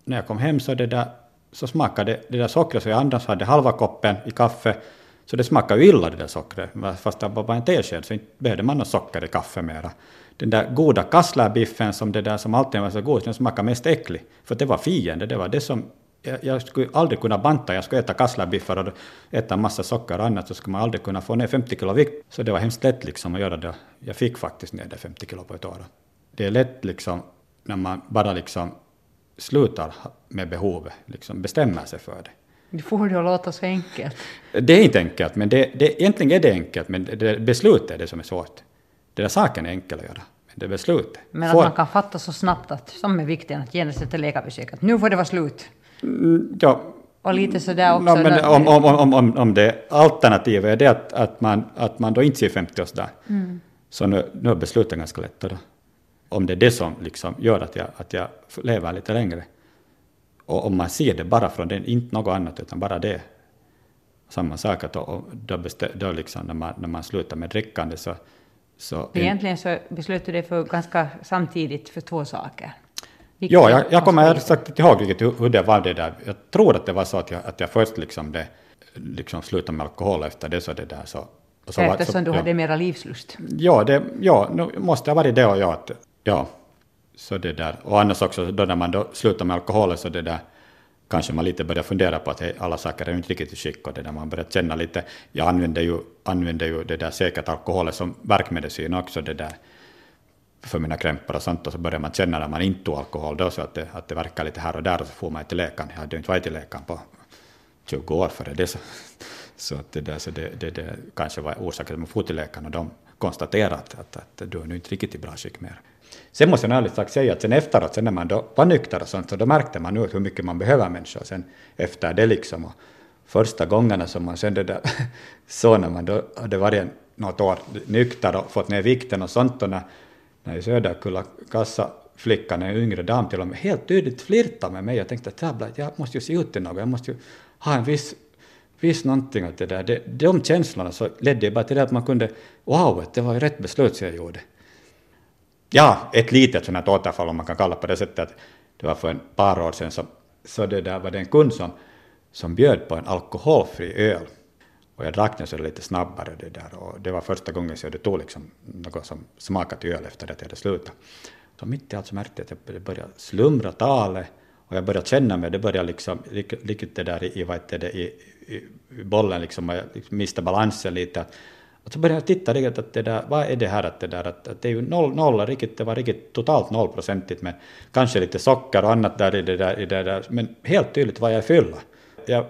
när jag kom hem så det där, så smakade det där sockret så jag annars hade halva koppen i kaffe, så det smakade ju illa det där sockret, fast det var bara en tesked, så inte behövde man något socker i kaffe mera. Den där goda kasslerbiffen som det där som alltid var så god, den smakade mest äcklig. För det var fiende, det var det som jag, jag skulle aldrig kunna banta, jag skulle äta kasslerbiffar och äta massa socker och annat så skulle man aldrig kunna få ner 50 kilo vikt. Så det var hemskt lätt liksom att göra det. Jag fick faktiskt ner det 50 kilo på ett år. Det är lätt liksom när man bara liksom slutar med behovet, liksom bestämmer sig för det.
Du får det att låta så enkelt.
Det är inte enkelt, men det, det, egentligen är det enkelt, men det, beslutet är det som är svårt. Den där saken är enkel att göra, men det är beslutet.
Men att man kan fatta så snabbt att, som är viktigt, att genast efter läkarbesök, att nu får det vara slut.
Mm, ja.
Och lite sådär också.
No, men om, om, om, om, om det alternativet är det att, att, man, att man då inte ser 50-årsdag, mm. så nu, nu är besluten ganska lätta då. Om det är det som liksom gör att jag, att jag lever lite längre. Och om man ser det bara från det, inte något annat utan bara det. Samma sak att då, då, bestä, då liksom när, man, när man slutar med drickande så... så
Egentligen så beslöt du dig för ganska samtidigt för två saker.
Ja, jag, jag kommer sagt inte ihåg riktigt hur det var det där. Jag tror att det var så att jag, att jag först liksom, det, liksom slutade med alkohol efter det så det där så...
så Eftersom så, du ja. hade mera livslust?
Ja, det ja, nu måste ha varit det och ja, att, ja. Så det där. Och annars också då när man då slutar med alkohol så det där kanske man lite börjar fundera på att alla saker är inte riktigt i skick och det där man börjar känna lite, jag använder ju, använder ju det där säkert alkoholen som verkmedicin också det där för mina krämpor och sånt och så börjar man känna när man inte tog alkohol då så att det, att det verkar lite här och där och så får man till läkaren. Jag hade ju inte varit till läkaren på 20 år före det så, så, att det, där, så det, det, det kanske var orsaken till att man får till läkaren och de konstaterade att, att, att du är nu inte riktigt i bra skick mer. Sen måste jag ärligt sagt säga att sen efteråt, sen när man då var nykter och sånt, så då märkte man nu hur mycket man behöver människor. Sen efter det liksom, och första gångerna som man sen det där, så när man då hade varit något år nykter och fått ner vikten och sånt, och när när i Söderkulla kassaflickan, en yngre dam till och med, helt tydligt flirtade med mig. Jag tänkte att jävlar, jag måste ju se ut till något, jag måste ju ha en viss, viss någonting åt det där. De, de känslorna så ledde bara till det att man kunde, wow, det var ju rätt beslut som jag gjorde. Ja, ett litet sånt här återfall om man kan kalla på det sättet, att det var för en par år sedan, så, så det där var det en kund som, som bjöd på en alkoholfri öl. Och jag drack den så lite snabbare det där och det var första gången så jag tog liksom något som smakade till öl efter att jag hade slutat. Så mitt i allt så märkte jag att jag började slumra talet och jag började känna mig, det började liksom, riktigt det där i, vad heter det, i, i, i bollen liksom, och jag liksom miste balansen lite. Och så började jag titta riktigt att det där, vad är det här att det där, att, att det är ju noll, noll riktigt, det var riktigt totalt nollprocentigt med kanske lite socker och annat där i det där, i det där. Men helt tydligt var jag fylla jag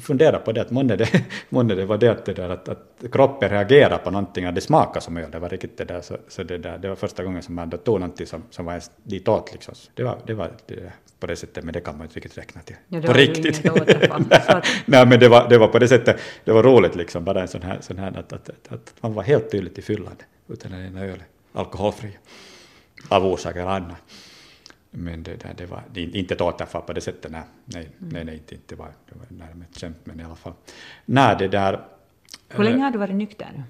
funderar på det, att månne det, månne det var det, det där, att, att kroppen reagerar på någonting, att det smakar som öl, det var riktigt det där, så, så det, där, det var första gången som man tog någonting som, som var ens ditåt liksom. Det var, det var det, på det sättet, men det kan man inte riktigt räkna till.
Ja,
på
riktigt.
Nej, men det var, det var på det sättet, det var roligt liksom, bara en sån här, sån här att, att, att, att man var helt tydligt i fyllan utan den ena öl, alkoholfri, av orsaker annat. Men det, det, det var det, inte ett återfall på det sättet, nej, nej, mm. nej, nej inte, inte var, det var närmare ett skämt, men i alla fall. När det där...
Hur länge har du varit nykter nu?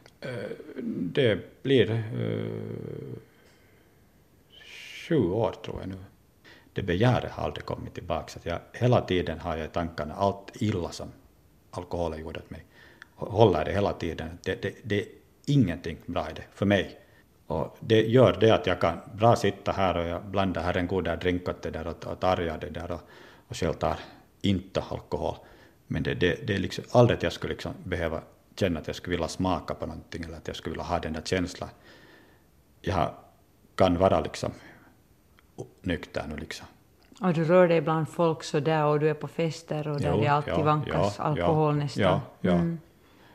Det blir uh, sju år tror jag nu. Det begäret har aldrig kommit tillbaka, så jag, hela tiden har jag i tankarna allt illa som alkoholen gjorde åt mig. Håller det hela tiden. Det, det, det är ingenting bra i det, för mig. Och det gör det att jag kan bra sitta här och jag blandar här en god drink åt det där och, och targar det där och, och själv tar inte alkohol. Men det, det, det är liksom aldrig att jag skulle liksom behöva känna att jag skulle vilja smaka på någonting eller att jag skulle vilja ha den där känslan. Jag kan vara liksom nykter nu liksom.
Och du rör dig bland folk så där och du är på fester och där jo, det alltid ja, vankas ja, alkohol
ja,
nästan.
Ja, ja. Mm.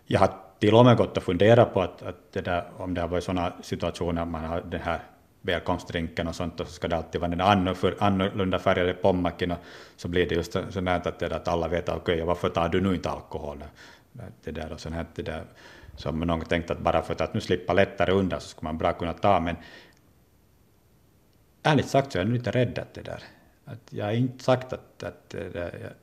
Jag har till och med gått och funderat på att, att det där, om det har varit sådana situationer, man har den här välkomstdrinken och sånt, och så ska det alltid vara den annorlunda färgade pommacken, och så blir det just här att, att alla vet att okej, okay, varför tar du nu inte alkohol? Det där och sånt här, det där, som någon tänkt att bara för att nu slippa lättare undan så ska man bra kunna ta, men ärligt sagt så är jag lite rädd att det där, att jag har inte sagt att, att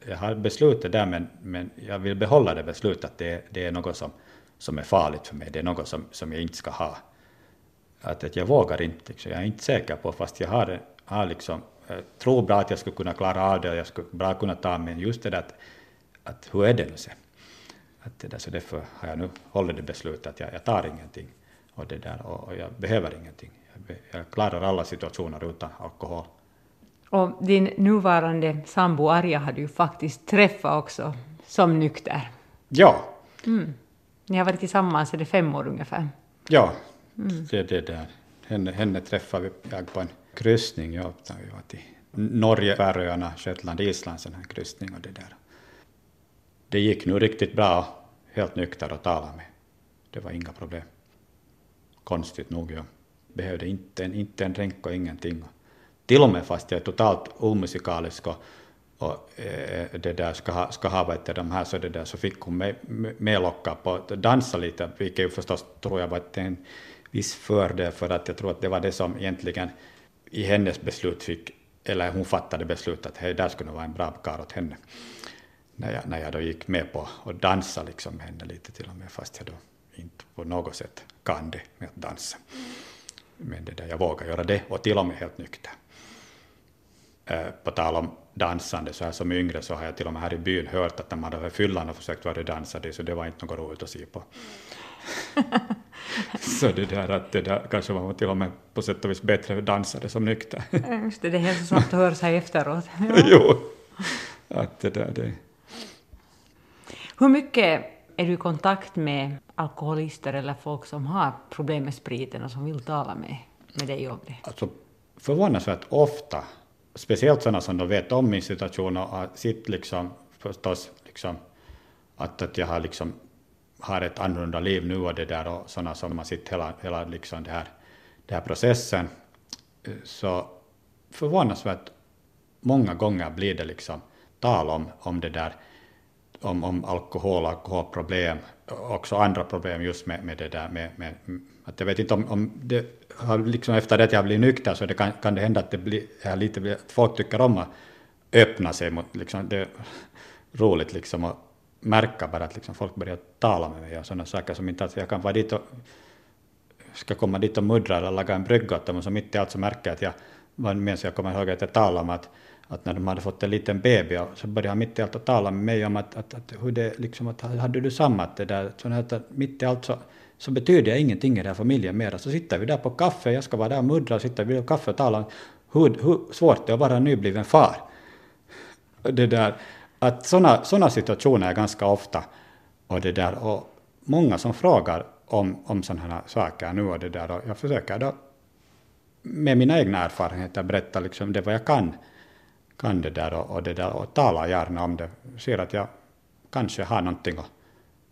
jag har beslutet där, men, men jag vill behålla det beslutet att det, det är något som, som är farligt för mig, det är något som, som jag inte ska ha. Att, att jag vågar inte, liksom. jag är inte säker på, fast jag har, har liksom, jag tror bra att jag skulle kunna klara av det och jag skulle bra kunna ta, men just det där att, att hur är det nu sen? Att det där, så därför har jag nu hållit det beslutet att jag, jag tar ingenting och, det där, och, och jag behöver ingenting. Jag, klarar alla situationer utan alkohol.
Och din nuvarande sambo Arja har du ju faktiskt träffat också som nykter.
Ja.
Mm. Ni har varit tillsammans, är det fem år ungefär?
Ja, mm. det, det där. Henne, henne träffade jag på en kryssning. Ja, vi var till Norge, Färöarna, Shetland, Island, sån här kryssning och det där. Det gick nu riktigt bra, helt nykter att tala med. Det var inga problem. Konstigt nog, jag behövde inte, inte en drink och ingenting till och med fast jag är totalt omusikalisk och, och eh, det där ska ha, ska ha vet, de här så det där så fick hon mig med locka på att dansa lite, vilket ju förstås tror jag var en viss fördel för att jag tror att det var det som egentligen i hennes beslut fick, eller hon fattade beslutet att hej, där skulle vara en bra karl åt henne. När jag, när jag då gick med på att dansa liksom med henne lite till och med, fast jag då inte på något sätt kan det med att dansa. Men det där, jag vågar göra det och till och med helt nykter. Eh, på tal om dansande, så här som yngre så har jag till och med här i byn hört att när man hade fyllan och försökt vara dansare, så det var inte något roligt att se på. så det där att det där kanske var till och med på sätt och vis bättre dansare som nykter.
Just det, det är svårt att höra sig efteråt.
jo, att det där det...
Hur mycket är du i kontakt med alkoholister eller folk som har problem med spriten och som vill tala med, med dig om det?
Alltså förvånansvärt ofta speciellt sådana som de vet om min situation och har sitt liksom förstås liksom att, att jag har liksom har ett annorlunda liv nu och det där och sådana som har sett hela, hela liksom det här, det här processen så förvånansvärt många gånger blir det liksom tal om, om det där om, om alkohol, alkoholproblem, också andra problem just med, med det där med, med att jag vet inte om, om det har liksom efter att jag blir nykter så det kan, kan det hända att det blir lite, att folk tycker om att öppna sig mot, liksom, det är roligt liksom att märka bara att liksom folk börjar tala med mig och sådana saker som inte att jag kan vara dit och ska komma dit och muddra eller laga en brygga åt dem. Och så mitt i allt så märker jag att jag, medan jag kommer ihåg att jag talade om att att när de hade fått en liten baby så började han mitt i allt att tala med mig om att, att, att hur det liksom att hade du samma att det där, så att mitt i allt så, så betyder jag ingenting i den här familjen mer. Så sitter vi där på kaffe, jag ska vara där och muddra och sitter vid kaffe och talar om hur, hur svårt det är att vara nybliven far. Det där, att sådana såna situationer är ganska ofta och det där och många som frågar om, om sådana här saker nu och det där och jag försöker då med mina egna erfarenheter berätta liksom det vad jag kan kan det där och, och, det där och talar gärna om det. Ser att jag kanske har någonting att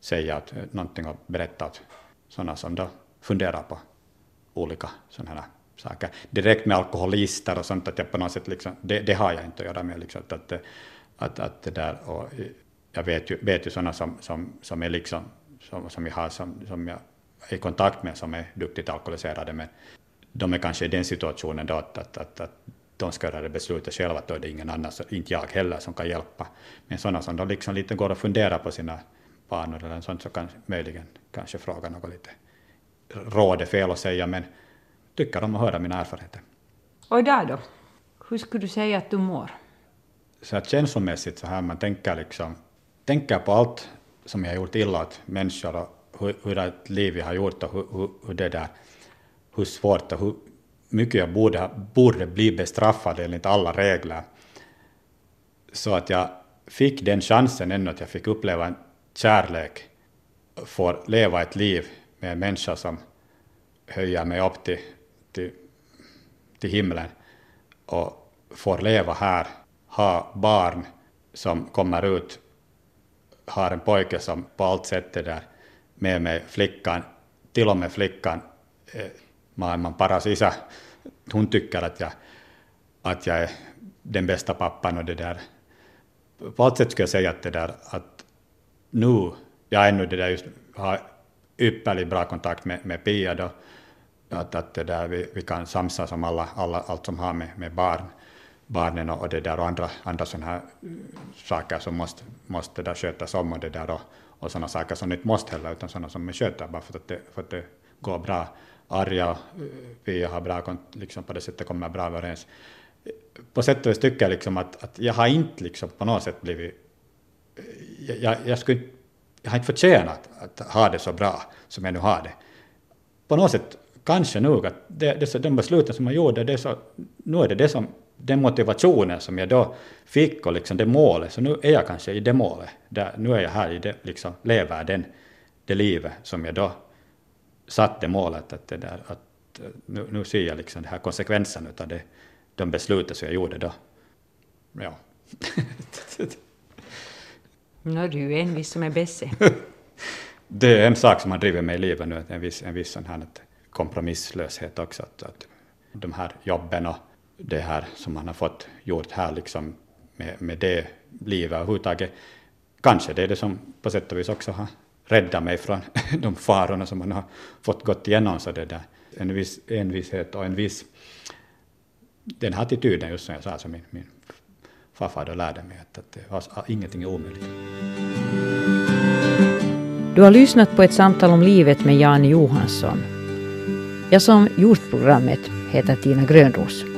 säga, att, eh, någonting att berätta åt sådana som då funderar på olika sådana här saker. Direkt med alkoholister och sånt, att jag på något sätt liksom, det, det har jag inte att göra med. Liksom, att, att, att det där, och jag vet ju, vet ju sådana som, som, som är liksom, som, som jag har, som, som jag är i kontakt med, som är duktigt alkoholiserade, men de är kanske i den situationen då att, att, att, att de ska göra det beslutet själva, då är det ingen annan, inte jag heller, som kan hjälpa. Men sådana som då liksom lite går och funderar på sina banor eller sånt, så kan möjligen kanske fråga något lite råd är fel att säga, men tycker om att höra mina erfarenheter.
Och idag då? Hur skulle du säga att du mår?
Så att känslomässigt så här, man tänker liksom, tänker på allt som jag har gjort illa åt människor och hur, hur ett liv jag har gjort och hur, hur, hur det där, hur svårt och hur mycket jag borde, borde bli bestraffad enligt alla regler. Så att jag fick den chansen ännu att jag fick uppleva en kärlek, får leva ett liv med en människa som höjer mig upp till, till, till himlen och får leva här, ha barn som kommer ut, har en pojke som på allt sätt är där med mig, flickan, till och med flickan eh, maailman paras isä. Hon tycker att jag, att jag är den bästa pappan och det där. På allt sätt skulle jag säga att det där att nu, jag ännu det där just har ypperligt bra kontakt med, med Pia då, att, att det där vi, vi kan samsas om alla, alla, allt som har med, med barn barnen och och det där och andra, andra sådana här saker som måste, måste där skötas om och det där och, och sådana saker som inte måste heller utan sådana som är sköter bara för att det, för att det går bra. Arja, eh, vi har bra liksom på det sättet kommer bra överens. På sätt och vis tycker jag liksom att, att jag har inte liksom på något sätt blivit eh, jag, jag, skulle, jag har inte förtjänat att ha det så bra som jag nu har det. På något sätt kanske nog att det, det, de besluten som jag gjorde, det så, nu är det det som, den motivationen som jag då fick och liksom det målet, så nu är jag kanske i det målet. Där, nu är jag här i det, liksom, lever den, det livet som jag då satte målet att, det där, att nu, nu ser jag liksom det här konsekvensen av det, de besluten som jag gjorde då. Ja.
Nu är du ju envis som är bässe.
det är en sak som har drivit mig i livet nu, en viss, en viss sån här kompromisslöshet också. Att, att de här jobben och det här som man har fått gjort här liksom med, med det livet överhuvudtaget, kanske det är det som på sätt och vis också har rädda mig från de farorna som man har fått gått igenom. Så det där. En viss envishet och en viss den här attityden just som jag sa, som min, min farfar då lärde mig att, att, att, att ingenting är omöjligt.
Du har lyssnat på ett samtal om livet med Jan Johansson. Jag som gjort programmet heter Tina Grönros.